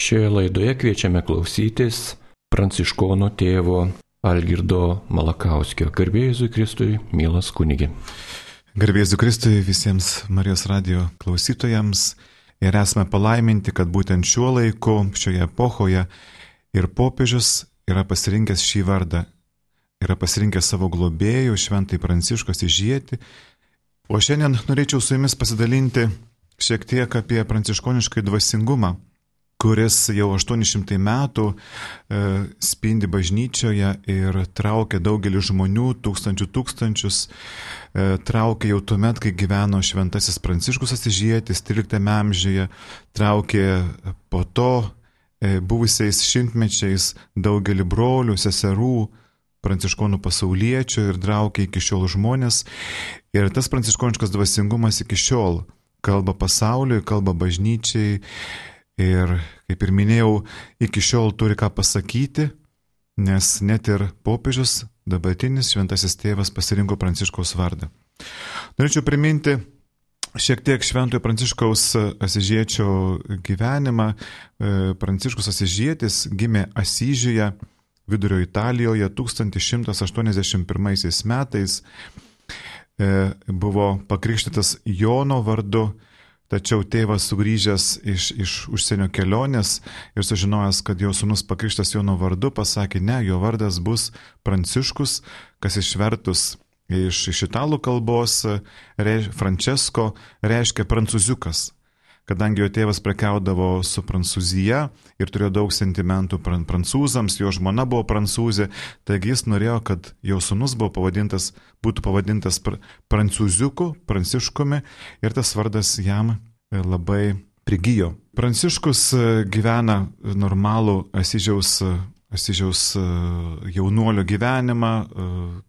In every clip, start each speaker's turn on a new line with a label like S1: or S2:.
S1: Šioje laidoje kviečiame klausytis pranciškono tėvo Algirdo Malakauskio. Garbėjai Kristui, mielas kunigi.
S2: Garbėjai Kristui visiems Marijos radio klausytojams ir esame palaiminti, kad būtent šiuo laiku, šioje epochoje ir popiežius yra pasirinkęs šį vardą, yra pasirinkęs savo globėjų, šventai pranciškos įžėti. O šiandien norėčiau su jumis pasidalinti šiek tiek apie pranciškoniškai dvasingumą kuris jau 800 metų e, spindi bažnyčioje ir traukia daugelį žmonių, tūkstančių tūkstančius, e, traukia jau tuo met, kai gyveno šventasis Pranciškus Asižėtis 13 amžiuje, traukė po to e, buvusiais šimtmečiais daugelį brolių, seserų, pranciškonų pasauliečių ir traukia iki šiol žmonės. Ir tas pranciškoniškas dvasingumas iki šiol kalba pasauliui, kalba bažnyčiai Ir, kaip ir minėjau, iki šiol turi ką pasakyti, nes net ir popiežius, dabartinis šventasis tėvas pasirinko Pranciškaus vardą. Norėčiau priminti šiek tiek šventojo Pranciškaus Asižiečio gyvenimą. E, Pranciškus Asižietis gimė Asyžiuje, vidurio Italijoje 1181 metais. E, buvo pakrikštytas Jono vardu Tačiau tėvas sugrįžęs iš, iš užsienio kelionės ir sužinojęs, kad jo sunus pakrikštas Jono vardu, pasakė, ne, jo vardas bus Pranciškus, kas išvertus iš, iš italų kalbos, reiš, Francesco reiškia prancūziukas kadangi jo tėvas prekiaudavo su Prancūzija ir turėjo daug sentimentų prancūzams, jo žmona buvo prancūzė, taigi jis norėjo, kad jo sunus buvo pavadintas, būtų pavadintas pr prancūziuku, pranciškumi ir tas vardas jam e, labai prigijo. Pranciškus e, gyvena normalų Asižiaus Asižiaus e, jaunuolio gyvenimą,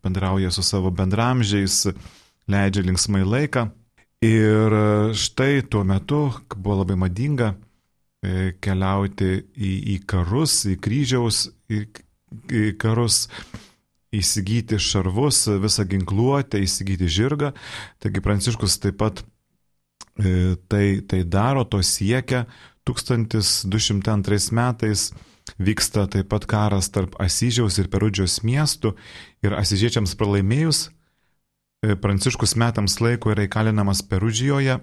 S2: bendrauja su savo bendramžiais, leidžia linksmai laiką. Ir e, štai tuo metu buvo labai madinga e, keliauti į, į karus, į kryžiaus į, į karus, įsigyti šarvus, visą ginkluotę, įsigyti žirgą. Taigi Pranciškus taip pat e, tai, tai daro, to siekia. 1202 metais vyksta taip pat karas tarp Asyžiaus ir Perudžios miestų ir Asyžiečiams pralaimėjus Pranciškus metams laiko yra įkalinamas Perudžijoje.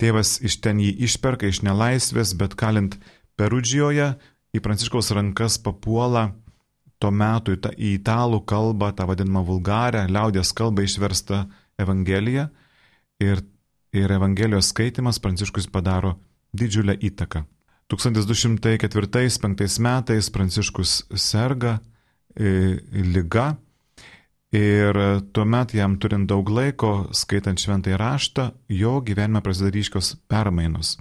S2: Tėvas iš ten jį išperka iš nelaisvės, bet kalint Perudžijoje į Pranciškaus rankas papuola tuo metu į italų kalbą, tą vadinamą vulgarę, liaudės kalbą išversta Evangelija. Ir, ir Evangelijos skaitimas Pranciškus padaro didžiulę įtaką. 1204-5 metais Pranciškus serga e, lyga Ir tuomet jam turint daug laiko, skaitant šventai raštą, jo gyvenime prasideda ryškios permainos.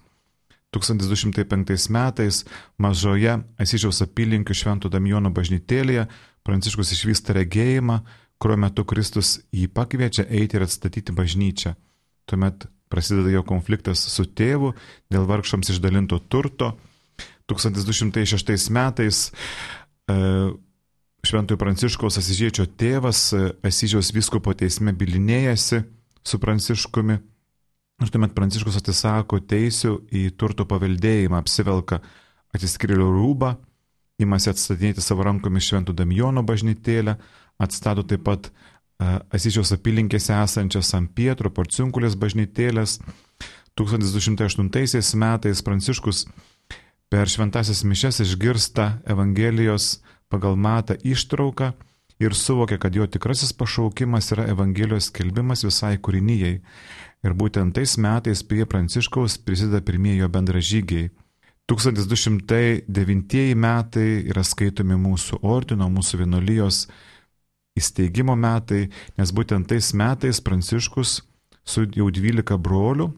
S2: 1205 metais mažoje Asyžiaus apylinkių Švento Damjono bažnytėlėje Pranciškus išvysta regėjimą, kurio metu Kristus jį pakviečia eiti ir atstatyti bažnyčią. Tuomet prasideda jo konfliktas su tėvu dėl vargšams išdalinto turto. 1206 metais e, Šventojo Pranciškaus Asižiečio tėvas e, Asižiaus viskopo teisme bilinėjasi su Pranciškumi. Ir tuomet Pranciškus atsisako teisių į turto paveldėjimą, apsivelka atsiskyrėlio rūbą, imasi atstatinėti savo rankomis Šventų Damjono bažnytėlę, atstato taip pat uh, Asižiaus apylinkėse esančias San Pietro porciunkulės bažnytėlės. 1208 metais Pranciškus per šventasias mišes išgirsta Evangelijos pagal matą ištrauką ir suvokia, kad jo tikrasis pašaukimas yra Evangelijos skelbimas visai kūrinyjei. Ir būtent tais metais prie Pranciškaus prisideda pirmieji jo bendražygiai. 1209 metai yra skaitomi mūsų ordino, mūsų vienolyjos įsteigimo metai, nes būtent tais metais Pranciškus su jau 12 brolių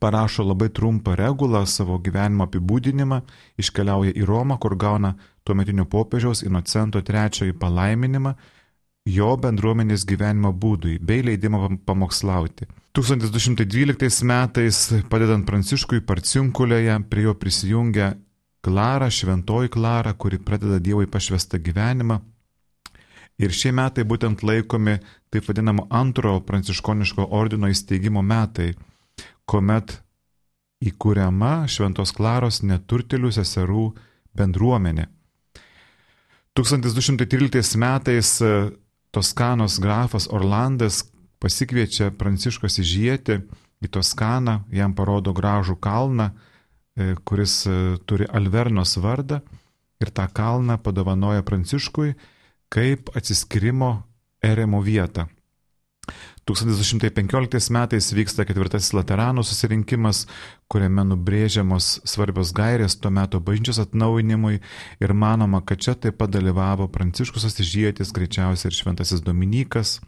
S2: parašo labai trumpą regulą, savo gyvenimo apibūdinimą, iškeliauja į Romą, kur gauna tuometinio popiežiaus Inocento III palaiminimą jo bendruomenės gyvenimo būdui bei leidimą pamokslauti. 1212 metais, padedant Pranciškui Parcinkulėje, prie jo prisijungia Klara, šventoji Klara, kuri pradeda Dievui pašvestą gyvenimą. Ir šie metai būtent laikomi taip vadinamo antrojo pranciškoniško ordino įsteigimo metai, kuomet įkūriama Šventos Klaros neturtelių seserų bendruomenė. 1213 metais e, Toskanos grafas Orlandas pasikviečia Pranciškos įžieti į Toskaną, jam parodo gražų kalną, e, kuris e, turi Alvernos vardą ir tą kalną padovanoja Pranciškui kaip atsiskirimo eremo vietą. 1215 metais vyksta ketvirtasis Lateranų susirinkimas, kuriame nubrėžiamos svarbios gairės tuo metu bažnyčios atnaujinimui ir manoma, kad čia taip pat dalyvavo Pranciškus Asižėtis, greičiausiai ir Šventasis Dominikas.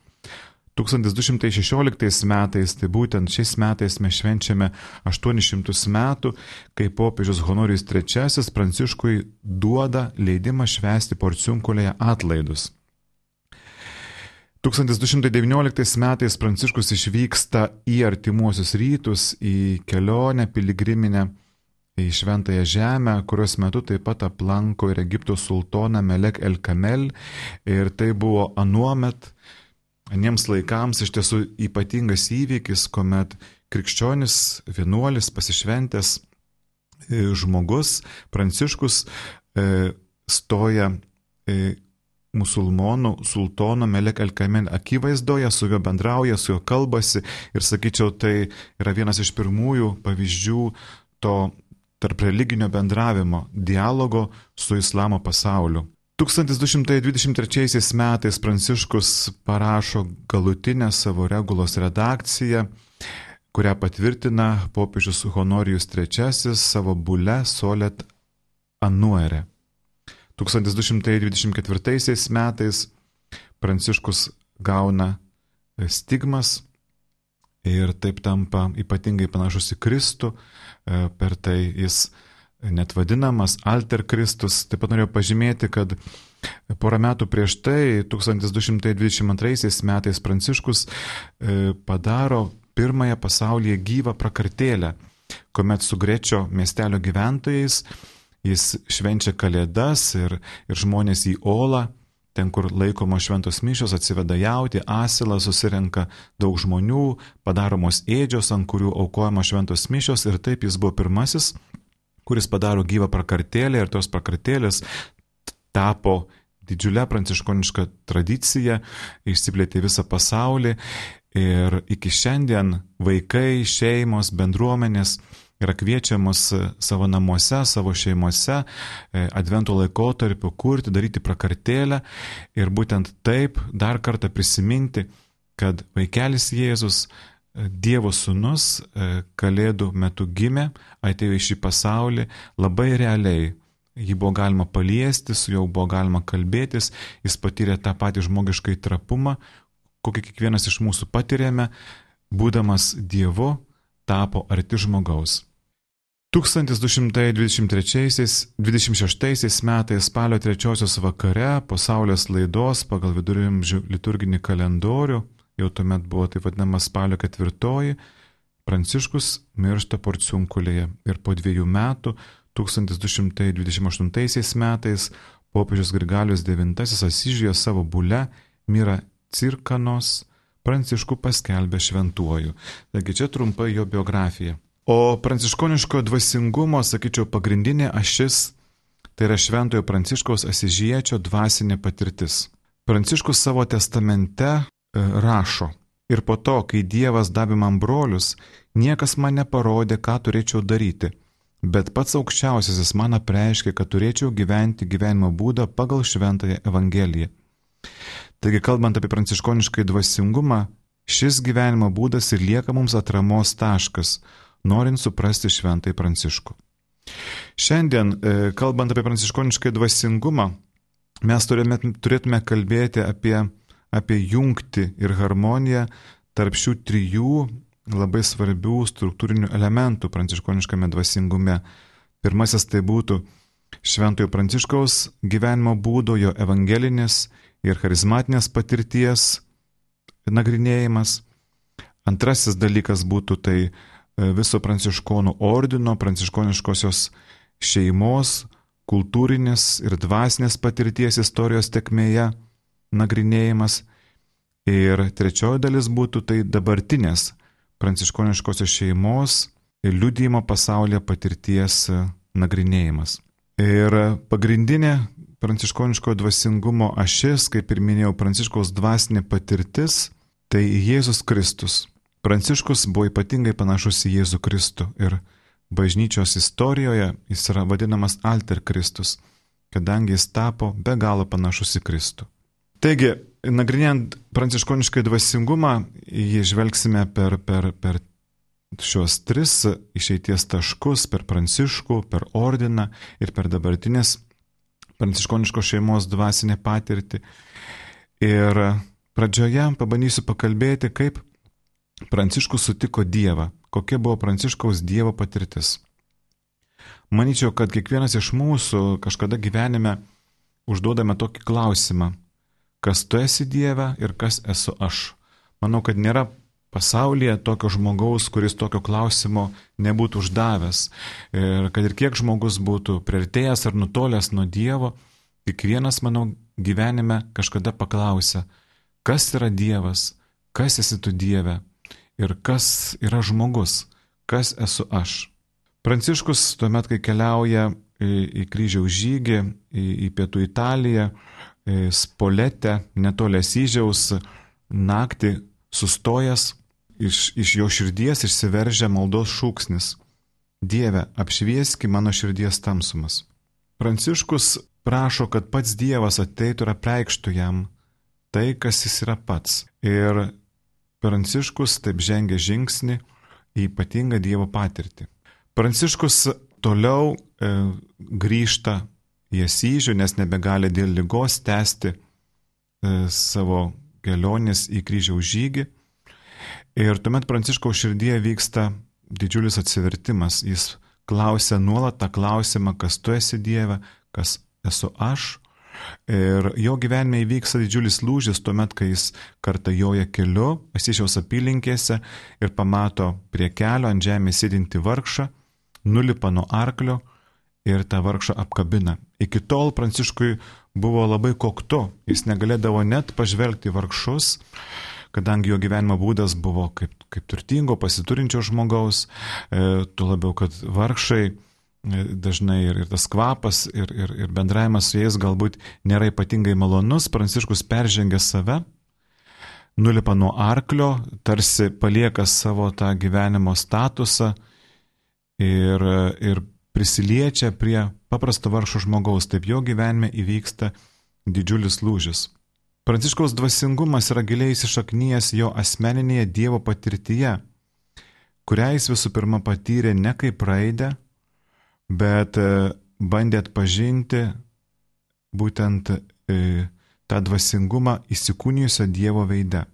S2: 1216 metais, tai būtent šiais metais mes švenčiame 800 metų, kai popiežius Honorijus III Pranciškui duoda leidimą švęsti porciunkulėje atlaidus. 1219 metais Pranciškus išvyksta į artimuosius rytus, į kelionę piligriminę į Šventąją Žemę, kurios metu taip pat aplanko ir Egipto sultoną Melek El Kamel. Ir tai buvo anuomet, aniems laikams iš tiesų ypatingas įvykis, kuomet krikščionis, vienuolis, pasišventęs e, žmogus, Pranciškus, e, stoja e, musulmonų sultono Melek Elkamen akivaizdoje, su juo bendrauja, su juo kalbasi ir sakyčiau, tai yra vienas iš pirmųjų pavyzdžių to tarp religinio bendravimo, dialogo su islamo pasauliu. 1223 metais Pranciškus parašo galutinę savo regulos redakciją, kurią patvirtina popiežius Honorijus III savo bule Solet Anuere. 1224 metais Pranciškus gauna stigmas ir taip tampa ypatingai panašus į Kristų, e, per tai jis net vadinamas Alter Kristus. Taip pat norėjau pažymėti, kad porą metų prieš tai, 1222 metais Pranciškus e, padaro pirmąją pasaulyje gyvą prakartėlę, kuomet su Grečio miestelio gyventojais jis švenčia kalėdas ir, ir žmonės į Olą, ten kur laikoma šventos mišios, atsiveda jauti, asilą, susirenka daug žmonių, padaromos ėdžios, ant kurių aukojama šventos mišios ir taip jis buvo pirmasis, kuris padaro gyvą prakartėlę ir tos prakartėlės tapo didžiulę pranciškonišką tradiciją, išsiplėtė visą pasaulį ir iki šiandien vaikai, šeimos, bendruomenės yra kviečiamos e, savo namuose, savo šeimose e, advento laikotarpiu kurti, daryti prakartėlę ir būtent taip dar kartą prisiminti, kad vaikelis Jėzus, e, Dievo sūnus, Kalėdų metu gimė, atėjo į šį pasaulį labai realiai. Jį buvo galima paliesti, su juo buvo galima kalbėtis, jis patyrė tą patį žmogišką įtrapumą, kokį kiekvienas iš mūsų patyrėme, būdamas Dievu, tapo arti žmogaus. 1223-26 metais spalio 3 vakare po Saulės laidos pagal vidurimžių liturginį kalendorių, jau tuomet buvo taip vadinamas spalio ketvirtoji, Pranciškus miršta porciunkulėje ir po dviejų metų, 1228 metais, popiežius Grigalius IX Asižijoje savo bule Mira Cirkanos Pranciškų paskelbė šventuoju. Taigi čia trumpai jo biografija. O pranciškoniško dvasingumo, sakyčiau, pagrindinė ašis tai yra Šventojo Pranciškaus Asižiečio dvasinė patirtis. Pranciškus savo testamente e, rašo, ir po to, kai Dievas davė man brolius, niekas man neparodė, ką turėčiau daryti, bet pats aukščiausiasis man apreiškė, kad turėčiau gyventi gyvenimo būdą pagal Šventąją Evangeliją. Taigi, kalbant apie pranciškonišką dvasingumą, šis gyvenimo būdas ir lieka mums atramos taškas, norint suprasti šventai pranciškų. Šiandien, e, kalbant apie pranciškonišką dvasingumą, mes turėtume, turėtume kalbėti apie, apie jungti ir harmoniją tarp šių trijų labai svarbių struktūrinių elementų pranciškoniškame dvasingume. Pirmasis tai būtų Šventojo Pranciškaus gyvenimo būdo, jo evangelinės ir charizmatinės patirties nagrinėjimas. Antrasis dalykas būtų tai viso pranciškonų ordino, pranciškoniškosios šeimos, kultūrinės ir dvasinės patirties istorijos tekmėje nagrinėjimas. Ir trečioji dalis būtų tai dabartinės pranciškoniškosios šeimos liudymo pasaulyje patirties nagrinėjimas. Ir pagrindinė pranciškoniško dvasingumo ašis, kaip ir minėjau, pranciškaus dvasinė patirtis, tai Jėzus Kristus. Pranciškus buvo ypatingai panašus į Jėzų Kristų ir bažnyčios istorijoje jis yra vadinamas Alter Kristus, kadangi jis tapo be galo panašus į Kristų. Taigi, nagrinėjant pranciškonišką dvasingumą, jį žvelgsime per, per, per šios tris išeities taškus, per pranciškų, per ordiną ir per dabartinės pranciškoniškos šeimos dvasinę patirtį. Ir pradžioje pabandysiu pakalbėti, kaip Pranciškus sutiko Dievą, kokia buvo Pranciškaus Dievo patirtis. Maničiau, kad kiekvienas iš mūsų kažkada gyvenime užduodame tokį klausimą, kas tu esi Dieve ir kas esu aš. Manau, kad nėra pasaulyje tokio žmogaus, kuris tokio klausimo nebūtų uždavęs. Ir kad ir kiek žmogus būtų prieartėjęs ar nutolęs nuo Dievo, kiekvienas, manau, gyvenime kažkada paklausia, kas yra Dievas, kas esi tu Dieve ir kas yra žmogus, kas esu aš. Pranciškus tuomet, kai keliauja į, į kryžiaus žygį, į, į pietų Italiją, Spoletę, netolės įžiaus, naktį sustojęs, iš, iš jo širdies išsiveržia maldos šūksnis. Dieve, apšvieski mano širdies tamsumas. Pranciškus prašo, kad pats Dievas ateitų ir apreikštų jam tai, kas jis yra pats. Ir Pranciškus taip žengia žingsnį į ypatingą Dievo patirtį. Pranciškus toliau e, grįžta į Asyžių, nes nebegali dėl lygos tęsti e, savo kelionės į kryžiaus žygį Ir tuomet Pranciškaus širdyje vyksta didžiulis atsivertimas. Jis klausia nuolat tą klausimą, kas tu esi Dieve, kas esu aš. Ir jo gyvenime įvyksta didžiulis lūžis tuomet, kai jis kartą joja keliu, Asišiaus apylinkėse ir pamato prie kelio ant žemės sėdinti vargšą, nulipa nuo arklio ir tą vargšą apkabina. Iki tol Pranciškui buvo labai koktu, jis negalėdavo net pažvelgti vargšus kadangi jo gyvenimo būdas buvo kaip, kaip turtingo, pasiturinčio žmogaus, e, tuo labiau, kad vargšai dažnai ir, ir tas kvapas, ir, ir, ir bendravimas su jais galbūt nėra ypatingai malonus, Pranciškus peržengia save, nulipa nuo arklio, tarsi palieka savo tą gyvenimo statusą ir, ir prisiliečia prie paprasto vargšo žmogaus, taip jo gyvenime įvyksta didžiulis lūžis. Pranciškaus dvasingumas yra giliai įsišaknyjęs jo asmeninėje Dievo patirtyje, kurią jis visų pirma patyrė ne kaip raidę, bet e, bandė atpažinti būtent e, tą dvasingumą įsikūnijusio Dievo veide.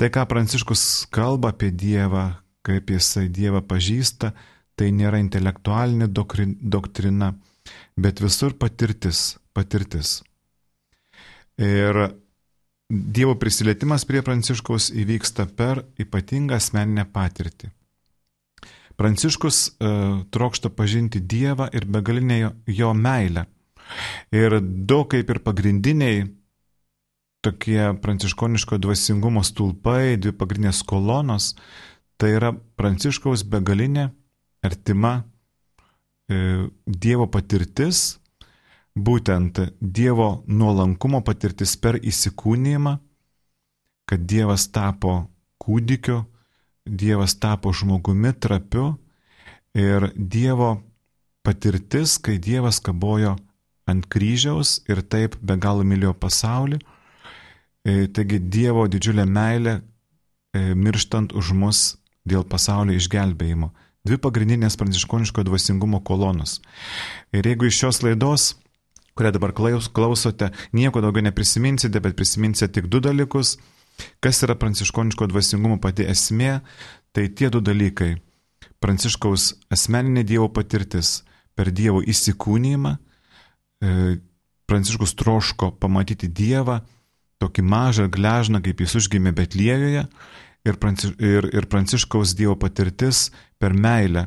S2: Tai, ką Pranciškus kalba apie Dievą, kaip jisai Dievą pažįsta, tai nėra intelektualinė doktrina, bet visur patirtis, patirtis. Ir Dievo prisilietimas prie Pranciškaus įvyksta per ypatingą asmeninę patirtį. Pranciškus uh, trokšta pažinti Dievą ir begalinę jo, jo meilę. Ir du kaip ir pagrindiniai tokie pranciškoniško dvasingumo stulpai, dvi pagrindinės kolonos, tai yra Pranciškaus begalinė, artima e, Dievo patirtis būtent Dievo nuolankumo patirtis per įsikūnymą, kad Dievas tapo kūdikiu, Dievas tapo žmogumi trapiu ir Dievo patirtis, kai Dievas kabojo ant kryžiaus ir taip be galo mylėjo pasaulį. E, taigi Dievo didžiulė meilė e, mirštant už mus dėl pasaulio išgelbėjimo. Dvi pagrindinės pranciškoniško dvasingumo kolonos. Ir jeigu iš šios laidos kurią dabar klausote, nieko daugiau neprisiminsite, bet prisiminsite tik du dalykus. Kas yra pranciškoniško dvasingumo pati esmė, tai tie du dalykai. Pranciškaus asmeninė Dievo patirtis per Dievo įsikūnymą. E, Pranciškus troško pamatyti Dievą, tokį mažą gležną, kaip jis užgimė Betlėjoje. Ir, Pranciš, ir, ir Pranciškaus Dievo patirtis per meilę,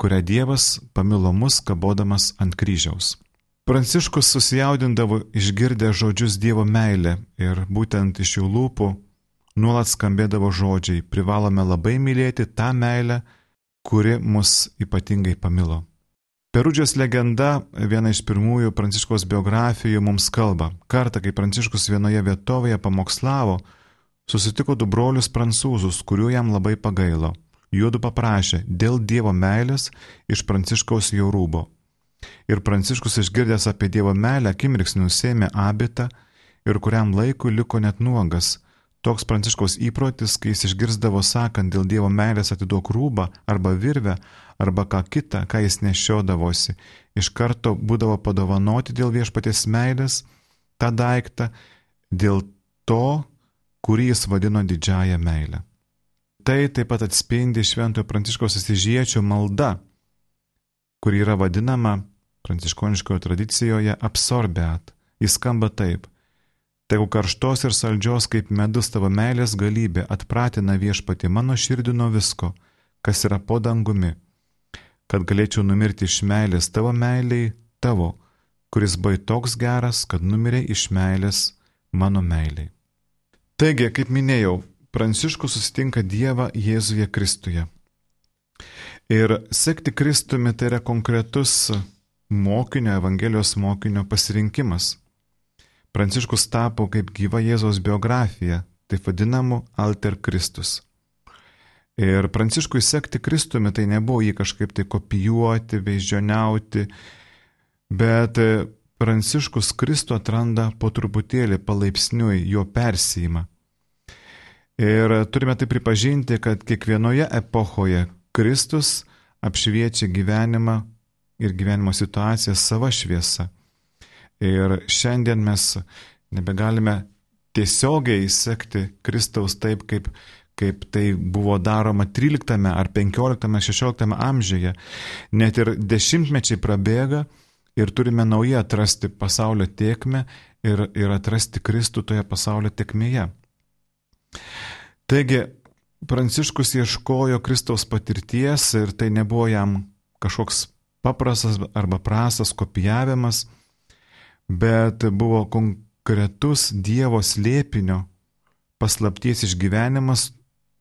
S2: kurią Dievas pamilo mus kabodamas ant kryžiaus. Pranciškus susijaudindavo išgirdę žodžius Dievo meilė ir būtent iš jų lūpų nuolat skambėdavo žodžiai, privalome labai mylėti tą meilę, kuri mus ypatingai pamilo. Perudžios legenda, viena iš pirmųjų Pranciškos biografijų, mums kalba. Kartą, kai Pranciškus vienoje vietovėje pamokslavo, susitiko du brolius prancūzus, kurių jam labai pagailo. Juodu paprašė dėl Dievo meilės iš Pranciškaus jo rūbo. Ir Pranciškus išgirdęs apie Dievo meilę, akimirksnį nusėmė abitą ir kuriam laikui liko net nuogas. Toks Pranciškaus įprotis, kai jis išgirdavo sakant dėl Dievo meilės atiduok rūbą arba virvę, arba ką kitą, ką jis nešiodavosi, iš karto būdavo padovanoti dėl viešpaties meilės tą daiktą, dėl to, kurį jis vadino didžiąją meilę. Tai taip pat atspindi Šventojo Pranciškos Asižiečio malda, kuri yra vadinama pranciškoniškojo tradicijoje absorbeat. Jis skamba taip. Tegu karštos ir saldžios kaip medus tavo meilės galybė atpratina viešpati mano širdį nuo visko, kas yra po dangumi kad galėčiau numirti iš meilės tavo meiliai, tavo, kuris buvo toks geras, kad numirė iš meilės mano meiliai. Taigi, kaip minėjau, Pranciškus susitinka Dievą Jėzuje Kristuje. Ir sekti Kristumi tai yra konkretus mokinio, Evangelijos mokinio pasirinkimas. Pranciškus tapo kaip gyva Jėzaus biografija, taip vadinamu Alter Kristus. Ir Pranciškui sekti Kristumi tai nebuvo jį kažkaip tai kopijuoti, beždžioniauti, bet Pranciškus Kristų atranda po truputėlį palaipsniui jo persijimą. Ir turime tai pripažinti, kad kiekvienoje epochoje Kristus apšviečia gyvenimą ir gyvenimo situaciją savo šviesą. Ir šiandien mes nebegalime tiesiogiai sekti Kristaus taip, kaip kaip tai buvo daroma 13 ar 15, 16 amžiuje. Net ir dešimtmečiai prabėga ir turime naujai atrasti pasaulio tiekmę ir, ir atrasti Kristų toje pasaulio tiekmėje. Taigi, Pranciškus ieškojo Kristaus patirties ir tai nebuvo jam kažkoks paprastas arba prastas kopijavimas, bet buvo konkretus Dievo slėpinio paslapties išgyvenimas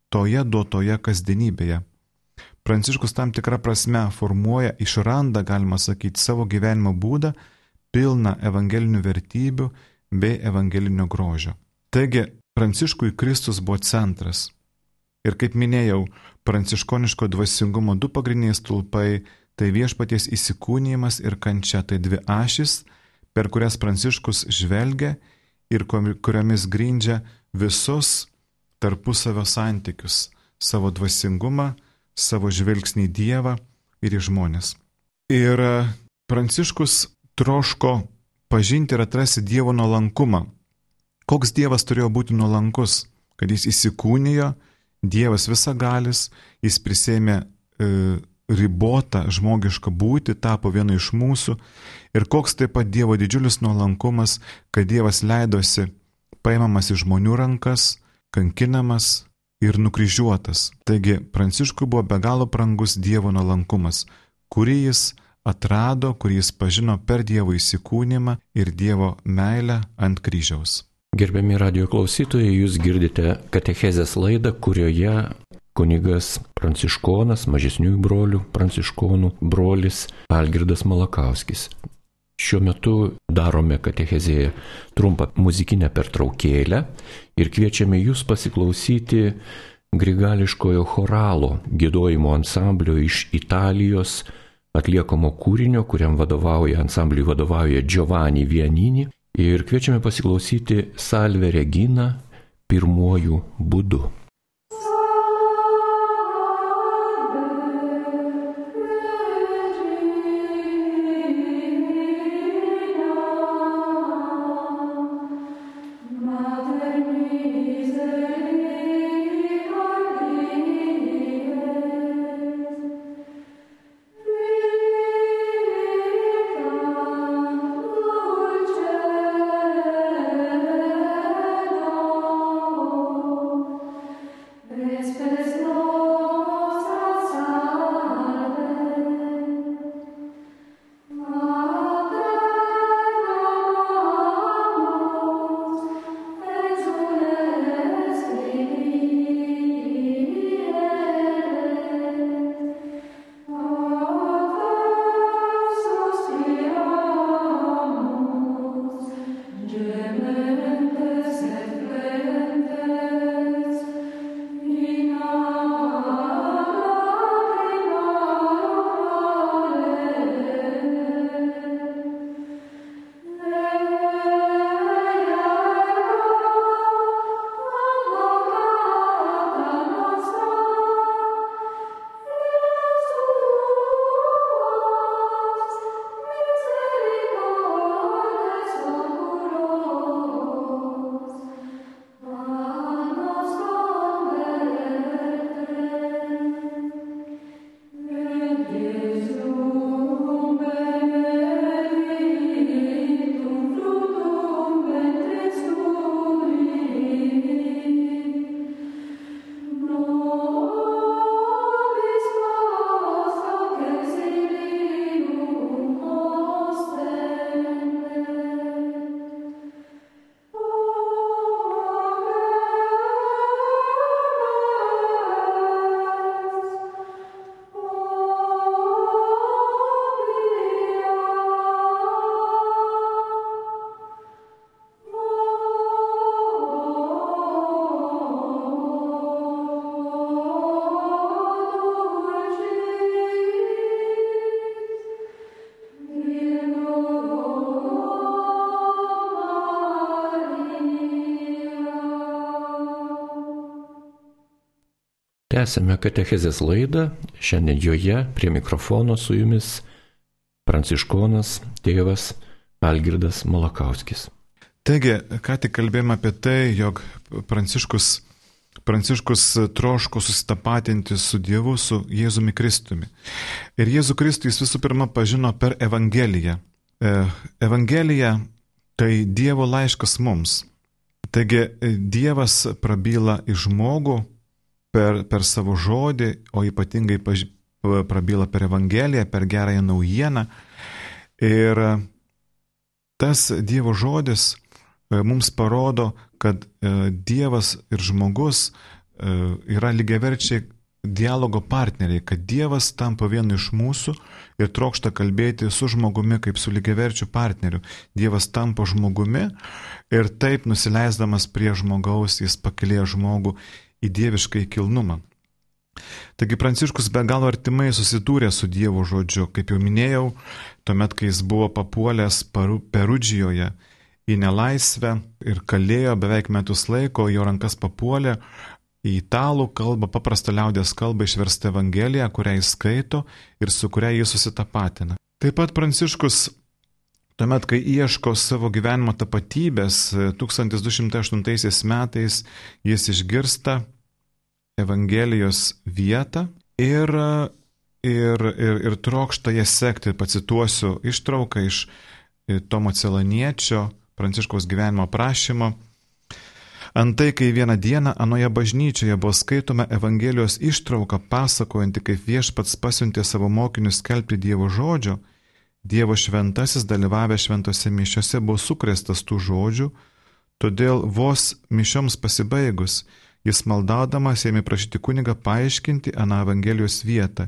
S2: toje duotoje kasdienybėje. Pranciškus tam tikrą prasme formuoja, išranda, galima sakyti, savo gyvenimo būdą, pilną evangelinių vertybių bei evangelinio grožio. Taigi, Pranciškui Kristus buvo centras. Ir kaip minėjau, pranciškoniško dvasingumo du pagrindiniai stulpai - tai viešpaties įsikūnymas ir kančia, tai dvi ašis, per kurias Pranciškus žvelgia ir kuriomis grindžia visus tarpusavio santykius, savo dvasingumą, savo žvilgsnį į Dievą ir į žmonės. Ir e, Pranciškus troško pažinti ir atrasti Dievo nuolankumą. Koks Dievas turėjo būti nuolankus, kad jis įsikūnijo, Dievas visagalis, jis prisėmė e, ribotą žmogišką būti, tapo vienu iš mūsų ir koks taip pat Dievo didžiulis nuolankumas, kad Dievas leidosi paimamas į žmonių rankas, kankinamas ir nukryžiuotas. Taigi Pranciškui buvo be galo brangus Dievo nuolankumas, kurį jis atrado, kurį jis pažino per Dievo įsikūnymą ir Dievo meilę ant kryžiaus.
S1: Gerbiami radio klausytojai, jūs girdite Katechezės laidą, kurioje kunigas pranciškonas, mažesniųjų brolių pranciškonų brolis Algirdas Malakauskis Šiuo metu darome katechezėje trumpą muzikinę pertraukėlę ir kviečiame jūs pasiklausyti grigališkojo choralo gėdojimo ansamblio iš Italijos atliekamo kūrinio, kuriam vadovauja, ansambliui vadovauja Giovanni Vianini ir kviečiame pasiklausyti Salve Regina pirmuoju būdu. Tęsime Katechezės laidą. Šiandien joje prie mikrofono su jumis pranciškonas tėvas Algirdas Malakauskis.
S2: Taigi, ką tik kalbėjome apie tai, jog Pranciškus, Pranciškus troško susitapatinti su Dievu, su Jėzumi Kristumi. Ir Jėzų Kristų jis visų pirma pažino per Evangeliją. E, Evangelija tai Dievo laiškas mums. Taigi Dievas prabyla į žmogų per, per savo žodį, o ypatingai paž... prabyla per Evangeliją, per gerąją naujieną. Ir tas Dievo žodis e, mums parodo, kad e, Dievas ir žmogus e, yra lygiaverčiai dialogo partneriai, kad Dievas tampa vienu iš mūsų ir trokšta kalbėti su žmogumi kaip su lygiaverčiu partneriu. Dievas tampa žmogumi ir taip nusileisdamas prie žmogaus jis pakilė žmogų į dievišką kilnumą. Taigi Pranciškus be galo artimai susidūrė su Dievo žodžiu, kaip jau minėjau, tuomet, kai jis buvo papuolęs Perudžijoje į nelaisvę ir kalėjo beveik metus laiko, jo rankas papuolė į italų kalbą, paprastą liaudės kalbą išversta Evangelija, kurią jis skaito ir su kuria jis susitapatina. Taip pat Pranciškus Tuomet, kai ieško savo gyvenimo tapatybės, 1208 metais jis išgirsta Evangelijos vietą ir, ir, ir, ir trokšta ją sekti. Pacituosiu ištrauką iš Tomo Celaniečio Pranciškaus gyvenimo prašymo. Antai, kai vieną dieną anoje bažnyčioje buvo skaitoma Evangelijos ištrauka pasakojanti, kaip viešpats pasiuntė savo mokinius skelbti Dievo žodžio, Dievo šventasis dalyvavęs šventose mišiose buvo sukrestas tų žodžių, todėl vos mišioms pasibaigus Jis maldaudamas ėmė prašyti kunigą paaiškinti aną Evangelijos vietą.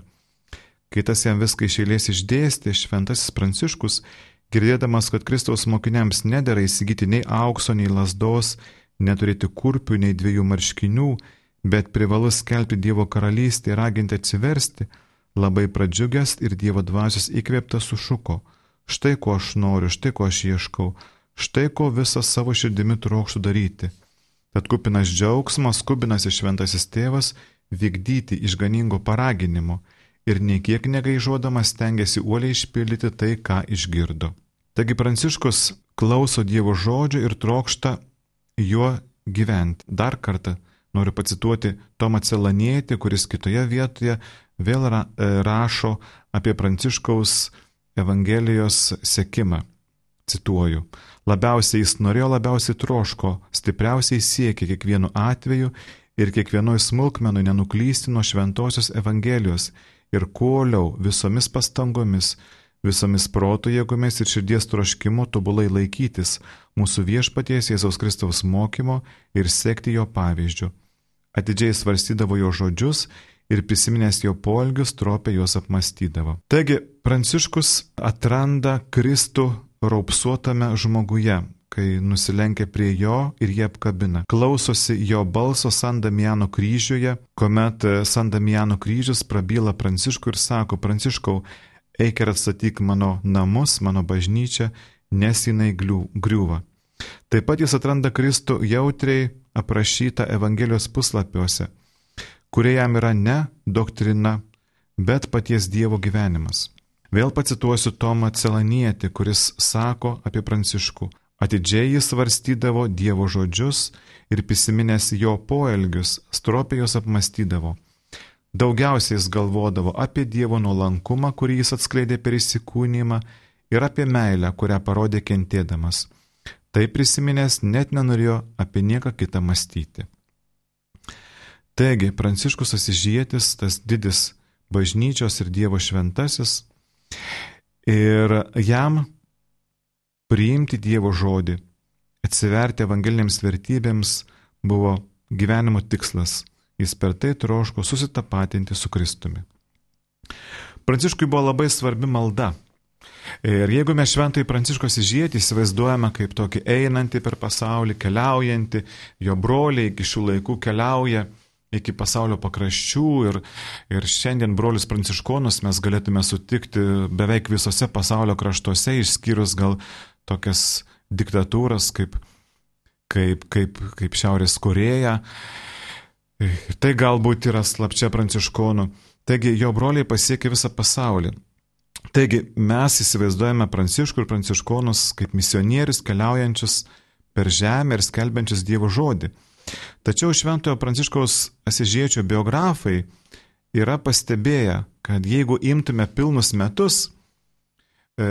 S2: Kai tas jam viską iš eilės išdėstė, šventasis Pranciškus, girdėdamas, kad Kristaus mokiniams nedėra įsigyti nei aukso, nei lasdos, neturėti kurpių, nei dviejų marškinių, bet privalu skelbti Dievo karalystę ir raginti atsiversti, labai pradžiugęs ir Dievo dvasios įkvėptas sušuko. Štai ko aš noriu, štai ko aš ieškau, štai ko visą savo širdimi trokštų daryti Tad kupinas džiaugsmo skubinasi šventasis tėvas vykdyti išganingo paraginimo ir niekiek negaižuodamas tengiasi uoliai išpildyti tai, ką išgirdo. Taigi Pranciškus klauso Dievo žodžio ir trokšta juo gyventi. Dar kartą noriu pacituoti Tomą Celanietį, kuris kitoje vietoje vėl e, rašo apie Pranciškaus Evangelijos sekimą. Cituoju. Labiausiai jis norėjo, labiausiai troško, stipriausiai siekė kiekvienu atveju ir kiekvienoj smulkmenui nenuklysti nuo šventosios Evangelijos ir kuoliau visomis pastangomis, visomis proto jėgomis ir širdies troškimo tobulai laikytis mūsų viešpaties Jėzaus Kristaus mokymo ir sekti jo pavyzdžių. Atidžiai svarstydavo jo žodžius ir prisiminęs jo polgius, tropė juos apmastydavo. Taigi, Pranciškus atranda Kristų raupsuotame žmoguje, kai nusilenkia prie jo ir jie apkabina. Klausosi jo balso San Damiano kryžiuje, kuomet e, San Damiano kryžius prabyla Pranciškui ir sako, Pranciškau, eik ir atstatyk mano namus, mano bažnyčią, nes jinai griūva. Taip pat jis atranda Kristų jautriai aprašytą Evangelijos puslapiuose, kurie jam yra ne doktrina, bet paties Dievo gyvenimas. Vėl pacituosiu Tomą Celanietį, kuris sako apie Pranciškų. Atidžiai jis svarstydavo Dievo žodžius ir prisiminęs jo poelgius, stropiai juos apmastydavo. Daugiausiai jis galvodavo apie Dievo nuolankumą, kurį jis atskleidė per įsikūnymą, ir apie meilę, kurią parodė kentėdamas. Tai prisiminęs net nenorėjo apie nieką kitą mąstyti. Taigi, Pranciškus Asižėtis, tas didis bažnyčios ir Dievo šventasis, Ir jam priimti Dievo žodį, atsiverti evangelinėms vertybėms buvo gyvenimo tikslas. Jis per tai troško susitapatinti su Kristumi. Pranciškui buvo labai svarbi malda. Ir jeigu mes šventai Pranciškos įžėti įsivaizduojame kaip tokį einantį per pasaulį, keliaujantį, jo broliai iki šių laikų keliauja, iki pasaulio pakraščių ir, ir šiandien brolius pranciškonus mes galėtume sutikti beveik visose pasaulio kraštuose, išskyrus gal tokias diktatūras kaip, kaip, kaip, kaip Šiaurės Koreja. Ir tai galbūt yra slapčia pranciškonų. Taigi jo broliai pasiekė visą pasaulį. Taigi mes įsivaizduojame pranciškų ir pranciškonus kaip misionierius keliaujančius per žemę ir skelbiančius Dievo žodį. Tačiau Šventojo Pranciškaus Asižiečio biografai yra pastebėję, kad jeigu imtume pilnus metus, e,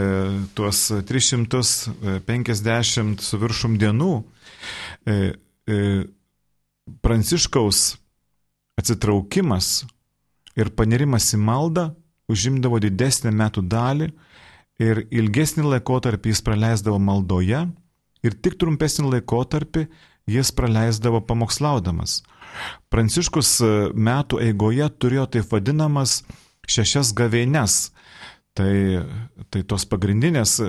S2: tuos 350 su viršum dienų, e, e, Pranciškaus atsitraukimas ir panirimas į maldą užimdavo didesnę metų dalį ir ilgesnį laikotarpį jis praleisdavo maldoje ir tik trumpesnį laikotarpį jis praleisdavo pamokslaudamas. Pranciškus e, metų eigoje turėjo taip vadinamas šešias gavėnes. Tai, tai tos pagrindinės e,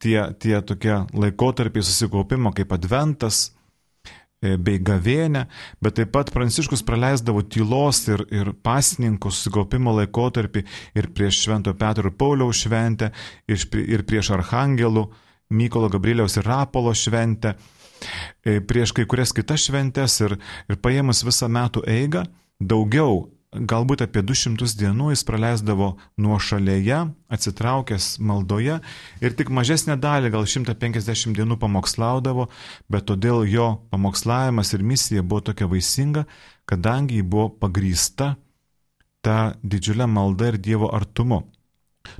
S2: tie, tie tokie laikotarpiai susikaupimo kaip adventas e, bei gavėnė, bet taip pat Pranciškus praleisdavo tylos ir, ir pasininkų susikaupimo laikotarpį ir prieš Švento Petro ir Pauliaus šventę, ir, ir prieš Arhangelų, Mykolo Gabrieliaus ir Rapolo šventę prieš kai kurias kitas šventes ir, ir paėmus visą metų eigą, daugiau, galbūt apie 200 dienų jis praleisdavo nuo šalyje, atsitraukęs maldoje ir tik mažesnę dalį, gal 150 dienų pamokslaudavo, bet todėl jo pamokslavimas ir misija buvo tokia vaisinga, kadangi ji buvo pagrysta ta didžiulė malda ir Dievo artumu.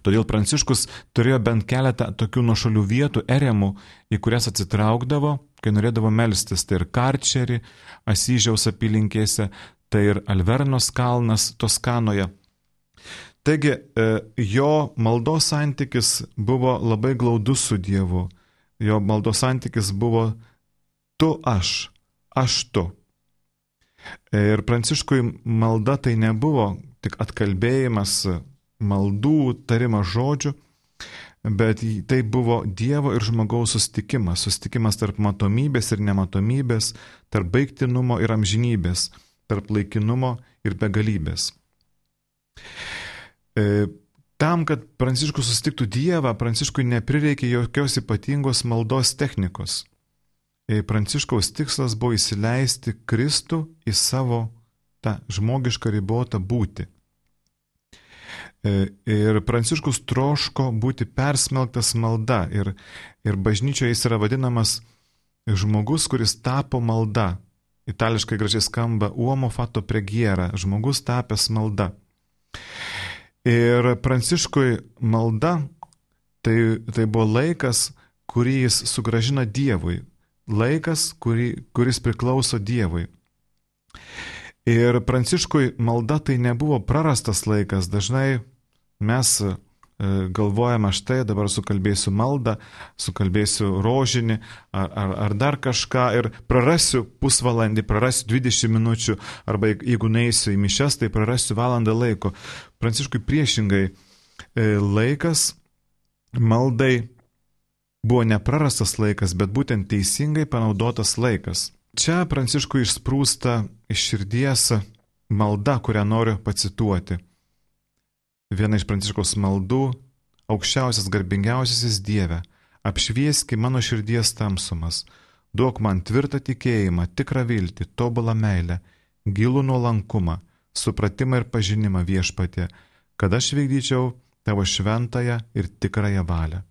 S2: Todėl Pranciškus turėjo bent keletą tokių nuošalių vietų, eremų, į kurias atsitraukdavo kai norėdavo melstis, tai ir Karčerį, Asyžiaus apylinkėse, tai ir Alvernos kalnas Toskanoje. Taigi e, jo maldos santykis buvo labai glaudus su Dievu. Jo maldos santykis buvo tu aš, aš tu. Ir Pranciškui malda tai nebuvo tik atkalbėjimas maldų, tarimas žodžių, bet tai buvo Dievo ir žmogaus sustikimas, sustikimas tarp matomybės ir nematomybės, tarp baigtinumo ir amžinybės, tarp laikinumo ir begalybės. E, tam, kad Pranciškus sustiktų Dievą, Pranciškui neprireikė jokios ypatingos maldos technikos. E, Pranciškaus tikslas buvo įsileisti Kristų į savo tą žmogišką ribotą būti ir Pranciškus troško būti persmelktas malda ir, ir bažnyčioje jis yra vadinamas žmogus, kuris tapo malda. Itališkai gražiai skamba uomo fato pregiera, žmogus tapęs malda. Ir Pranciškui malda tai, tai buvo laikas, kurį jis sugražina Dievui, laikas, kurį, kuris priklauso Dievui. Ir Pranciškui malda tai nebuvo prarastas laikas. Dažnai mes e, galvojame, štai dabar sukalbėsiu maldą, sukalbėsiu rožinį ar, ar, ar dar kažką ir prarasiu pusvalandį, prarasiu 20 minučių, arba jeigu neįsiu į mišes, tai prarasiu valandą laiko. Pranciškui priešingai e, laikas maldai buvo neprarastas laikas, bet būtent teisingai panaudotas laikas. Čia Pranciškui išsprūsta iš širdies malda, kurią noriu pacituoti. Viena iš Pranciškos maldų - aukščiausias garbingiausiasis Dieve, apšvieski mano širdies tamsumas, duok man tvirtą tikėjimą, tikrą viltį, tobulą meilę, gilų nuolankumą, supratimą ir pažinimą viešpatė, kad aš vykdyčiau tavo šventąją ir tikrąją valią.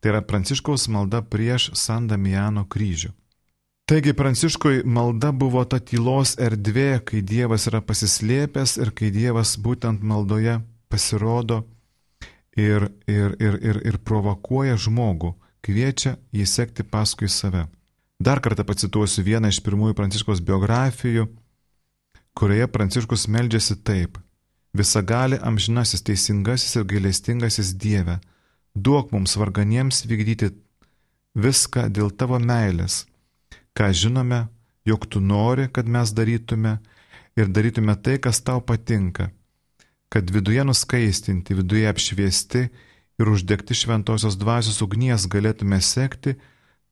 S2: Tai yra Pranciškaus malda prieš San Damiano kryžių. Taigi Pranciškui malda buvo ta tylos erdvė, kai Dievas yra pasislėpęs ir kai Dievas būtent maldoje pasirodo ir, ir, ir, ir, ir provokuoja žmogų, kviečia jį sekti paskui save. Dar kartą pacituosiu vieną iš pirmųjų Pranciškos biografijų, kurioje Pranciškus meldžiasi taip. Visagali amžinasis teisingasis ir gailestingasis Dieve, duok mums varganiems vykdyti viską dėl tavo meilės ką žinome, jog tu nori, kad mes darytume ir darytume tai, kas tau patinka, kad viduje nuskaistinti, viduje apšviesti ir uždegti šventosios dvasios ugnies galėtume sekti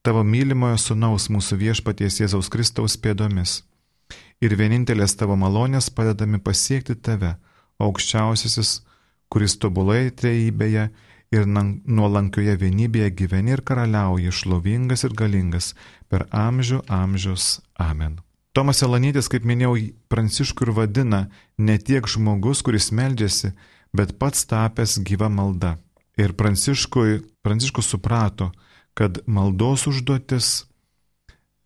S2: tavo mylimojo sunaus mūsų viešpaties Jėzaus Kristaus pėdomis. Ir vienintelės tavo malonės padedami pasiekti tave, aukščiausiasis, kuris tobulai trejybėje ir nuolankioje vienybėje gyveni ir karaliauji šlovingas ir galingas per amžių amžius. Amen. Tomas Elanytis, kaip minėjau, Pranciškų ir vadina ne tiek žmogus, kuris meldžiasi, bet pats tapęs gyva malda. Ir Pranciškui, Pranciškus suprato, kad maldos užduotis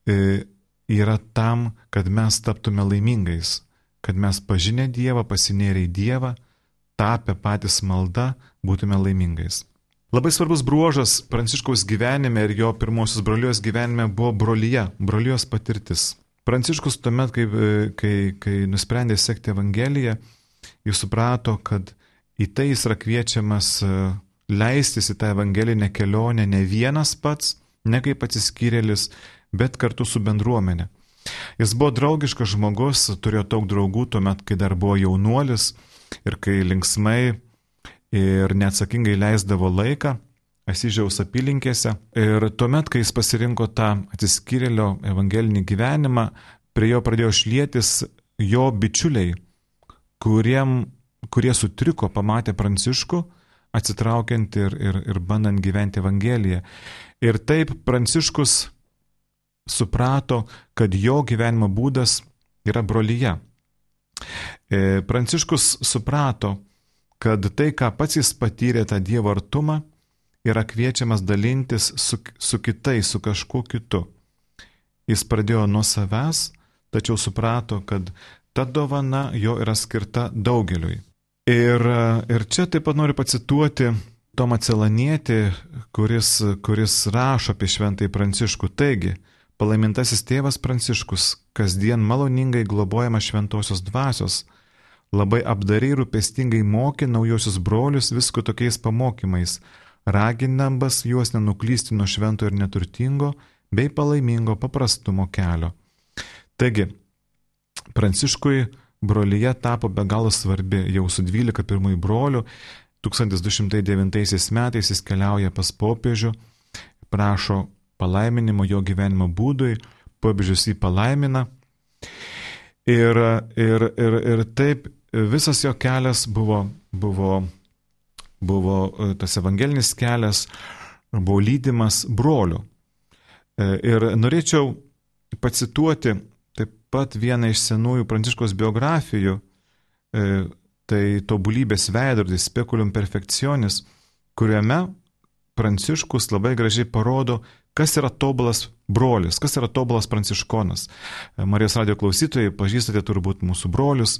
S2: e, yra tam, kad mes taptume laimingais, kad mes pažinę Dievą, pasinėrę į Dievą, tapę patys malda, būtume laimingais. Labai svarbus bruožas Pranciškaus gyvenime ir jo pirmosios brolijos gyvenime buvo brolyje, brolijos patirtis. Pranciškus tuomet, kai, kai, kai nusprendė sekti Evangeliją, jis suprato, kad į tai jis yra kviečiamas e, leistis į tą evangelinę kelionę ne vienas pats, ne kaip atsiskyrėlis, bet kartu su bendruomenė. Jis buvo draugiškas žmogus, turėjo daug draugų tuomet, kai dar buvo jaunuolis ir kai linksmai ir neatsakingai leisdavo laiką Asižiaus apylinkėse. Ir tuomet, kai jis pasirinko tą atsiskyrėlio evangelinį gyvenimą, prie jo pradėjo šlėtis jo bičiuliai, kuriem, kurie sutriko, pamatė Pranciškų, atsitraukiant ir, ir, ir bandant gyventi Evangeliją. Ir taip Pranciškus suprato, kad jo gyvenimo būdas yra brolyje. E, Pranciškus suprato, kad tai, ką pats jis patyrė tą Dievo artumą, yra kviečiamas dalintis su, su kitais, su kažkuo kitu. Jis pradėjo nuo savęs, tačiau suprato, kad ta dovana jo yra skirta daugeliui. Ir, ir čia taip pat noriu pacituoti Tomą Celanietį, kuris, kuris rašo apie šventąjį Pranciškų. Taigi, palaimintasis tėvas Pranciškus kasdien maloningai globojama šventosios dvasios, labai apdariai rūpestingai mokė naujosius brolius visko tokiais pamokymais, raginambas juos nenuklysti nuo švento ir neturtingo bei palaimingo paprastumo kelio. Taigi, Pranciškui brolyje tapo be galo svarbi jau su 12 pirmųjų brolių. 1209 metais jis keliauja pas popiežių, prašo palaiminimo jo gyvenimo būdui, popiežius jį palaimina. Ir, ir, ir, ir taip visas jo kelias buvo, buvo, buvo e, tas evangelinis kelias, buvo lydimas brolių. E, ir norėčiau pacituoti taip pat vieną iš senųjų pranciškos biografijų, e, tai tobulybės veidrodis, spekulum perfekcionis, kuriame pranciškus labai gražiai parodo, kas yra tobulas brolis, kas yra tobulas pranciškonas. Marijos radio klausytojai pažįstate turbūt mūsų brolius,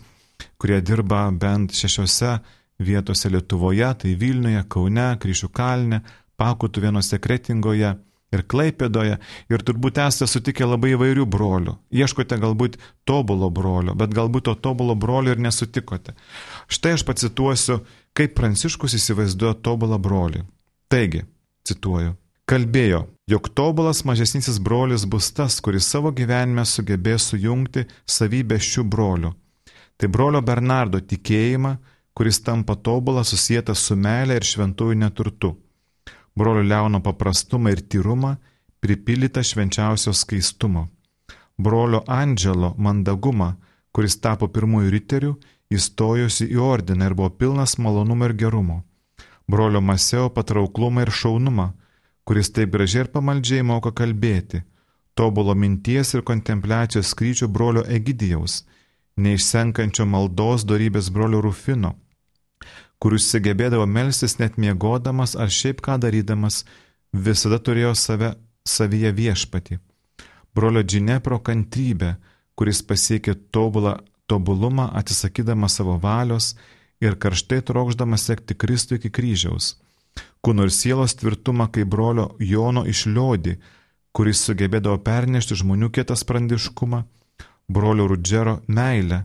S2: kurie dirba bent šešiose vietose Lietuvoje, tai Vilniuje, Kaune, Kryšių kalne, Pakutų vienose Kretingoje ir Klaipėdoje. Ir turbūt esate sutikę labai įvairių brolių. Ieškote galbūt tobulo brolio, bet galbūt to tobulo brolio ir nesutikote. Štai aš pacituosiu, kaip Pranciškus įsivaizduoja tobulą brolį. Taigi, cituoju. Kalbėjo, jog tobulas mažesnysis brolis bus tas, kuris savo gyvenime sugebės sujungti savybę šių brolių Tai brolio Bernardo tikėjimą, kuris tampa tobulą susijęta su meilė ir šventųjų neturtu. Brolio Leono paprastumą ir tyrumą, pripildytą švenčiausio skaistumo. Brolio Andželo mandagumą, kuris tapo pirmųjų riterių, įstojusi į ordiną ir buvo pilnas malonumo ir gerumo. Brolio Maseo patrauklumą ir šaunumą, kuris taip gražiai ir pamaldžiai moka kalbėti. Tobulo minties ir kontempliacijos skryčių brolio Egidijaus neišsenkančio maldos darybės brolio Rufino, kuris sugebėdavo melstis net miegodamas ar šiaip ką darydamas, visada turėjo save savyje viešpati. Brolio Džinepro kantrybė, kuris pasiekė tobulą tobulumą atsisakydamas savo valios ir karštai trokšdamas sekti Kristų iki kryžiaus. Kūno ir sielos tvirtumą kaip brolio Jono išliodi, kuris sugebėdavo pernešti žmonių kietą sprandiškumą brolio Rudžero meilę,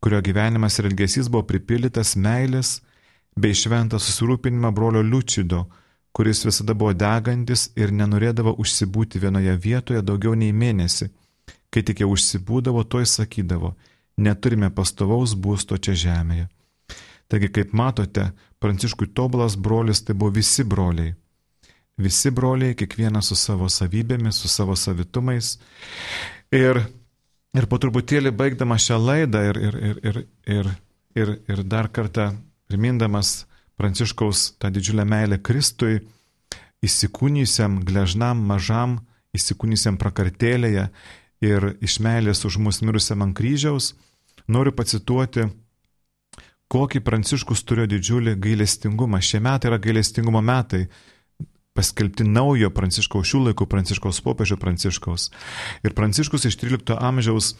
S2: kurio gyvenimas ir elgesys buvo pripildytas meilės bei šventą susirūpinimą brolio Liučido, kuris visada buvo degantis ir nenorėdavo užsibūti vienoje vietoje daugiau nei mėnesį. Kai tik jau užsibūdavo, to įsakydavo, neturime pastovaus būsto čia žemėje. Taigi, kaip matote, Pranciškui tobulas brolis tai buvo visi broliai. Visi broliai, kiekvienas su savo savybėmis, su savo savitumais. Ir Ir po truputėlį baigdama šią laidą ir, ir, ir, ir, ir, ir, ir dar kartą primindamas Pranciškaus tą didžiulę meilę Kristui, įsikūnysiam, gležnam, mažam, įsikūnysiam prakartėlėje ir iš meilės už mus mirusiam ant kryžiaus, noriu pacituoti, kokį Pranciškus turėjo didžiulį gailestingumą. Šie metai yra gailestingumo metai, paskelbti naujo Pranciškaus šių laikų Pranciškaus popiežio Pranciškaus. Ir Pranciškus iš 13 amžiaus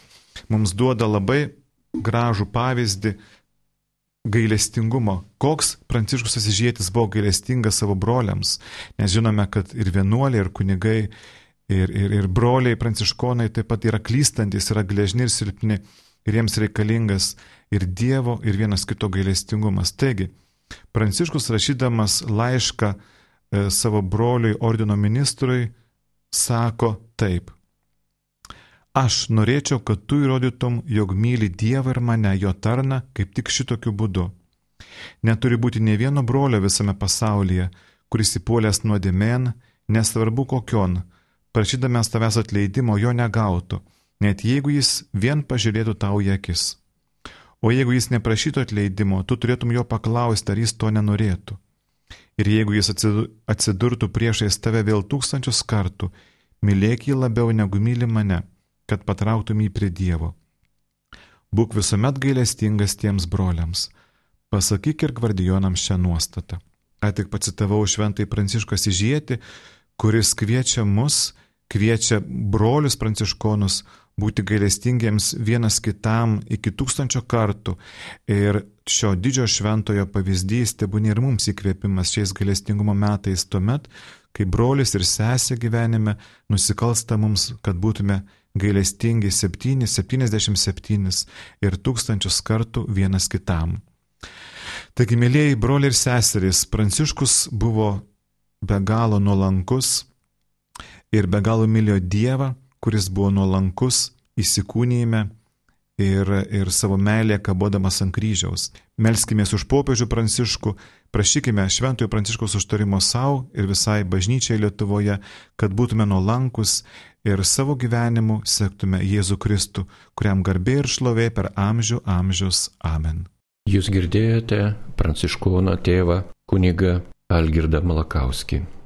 S2: mums duoda labai gražų pavyzdį gailestingumo. Koks Pranciškus Asižėtis buvo gailestingas savo broliams, nes žinome, kad ir vienuoliai, ir kunigai, ir, ir, ir broliai pranciškonai taip pat yra klystantis, yra gležni ir silpni, ir jiems reikalingas ir Dievo, ir vienas kito gailestingumas. Taigi, Pranciškus rašydamas laišką e, savo broliui ordino ministrui, sako taip. Aš norėčiau, kad tu įrodytum, jog myli Dievą ir mane, jo tarną, kaip tik šitokiu būdu. Neturi būti ne vieno brolio visame pasaulyje, kuris įpuolęs nuodėmėn, nesvarbu kokion, prašydamas tavęs atleidimo jo negautų, net jeigu jis vien pažiūrėtų tau į akis. O jeigu jis neprašytų atleidimo, tu turėtum jo paklausti, ar jis to nenorėtų. Ir jeigu jis atsidurtų priešais tave vėl tūkstančius kartų, mylėk jį labiau negu myli mane, kad patrauktum jį prie Dievo. Būk visuomet gailestingas tiems broliams. Pasakyk ir gvardijonams šią nuostatą. Ką tik pacitavau šventai Pranciškos įžieti, kuris kviečia mus, kviečia brolius pranciškonus būti gailestingiems vienas kitam iki tūkstančio kartų. Ir šio didžio šventojo pavyzdys tebūnė ir mums įkvėpimas šiais gailestingumo metais tuomet, kai brolis ir sesė gyvenime nusikalsta mums, kad būtume gailestingi 7, 77 ir tūkstančius kartų vienas kitam. Taigi, mėlyjei broliai ir seserys, Pranciškus buvo be galo nuolankus ir be galo mylėjo Dievą, kuris buvo nuolankus įsikūnyjime ir, ir savo meilę kabodamas ant kryžiaus. Melskime už popiežių Pranciškų, prašykime Šventojo Pranciškaus užtarimo savo ir visai bažnyčiai Lietuvoje, kad būtume nuolankus ir savo gyvenimu sektume Jėzų Kristų, kuriam garbė ir šlovė per amžių amžius. Amen.
S1: Jūs girdėjote Pranciškono tėvą kunigą Algirdą Malakauskį.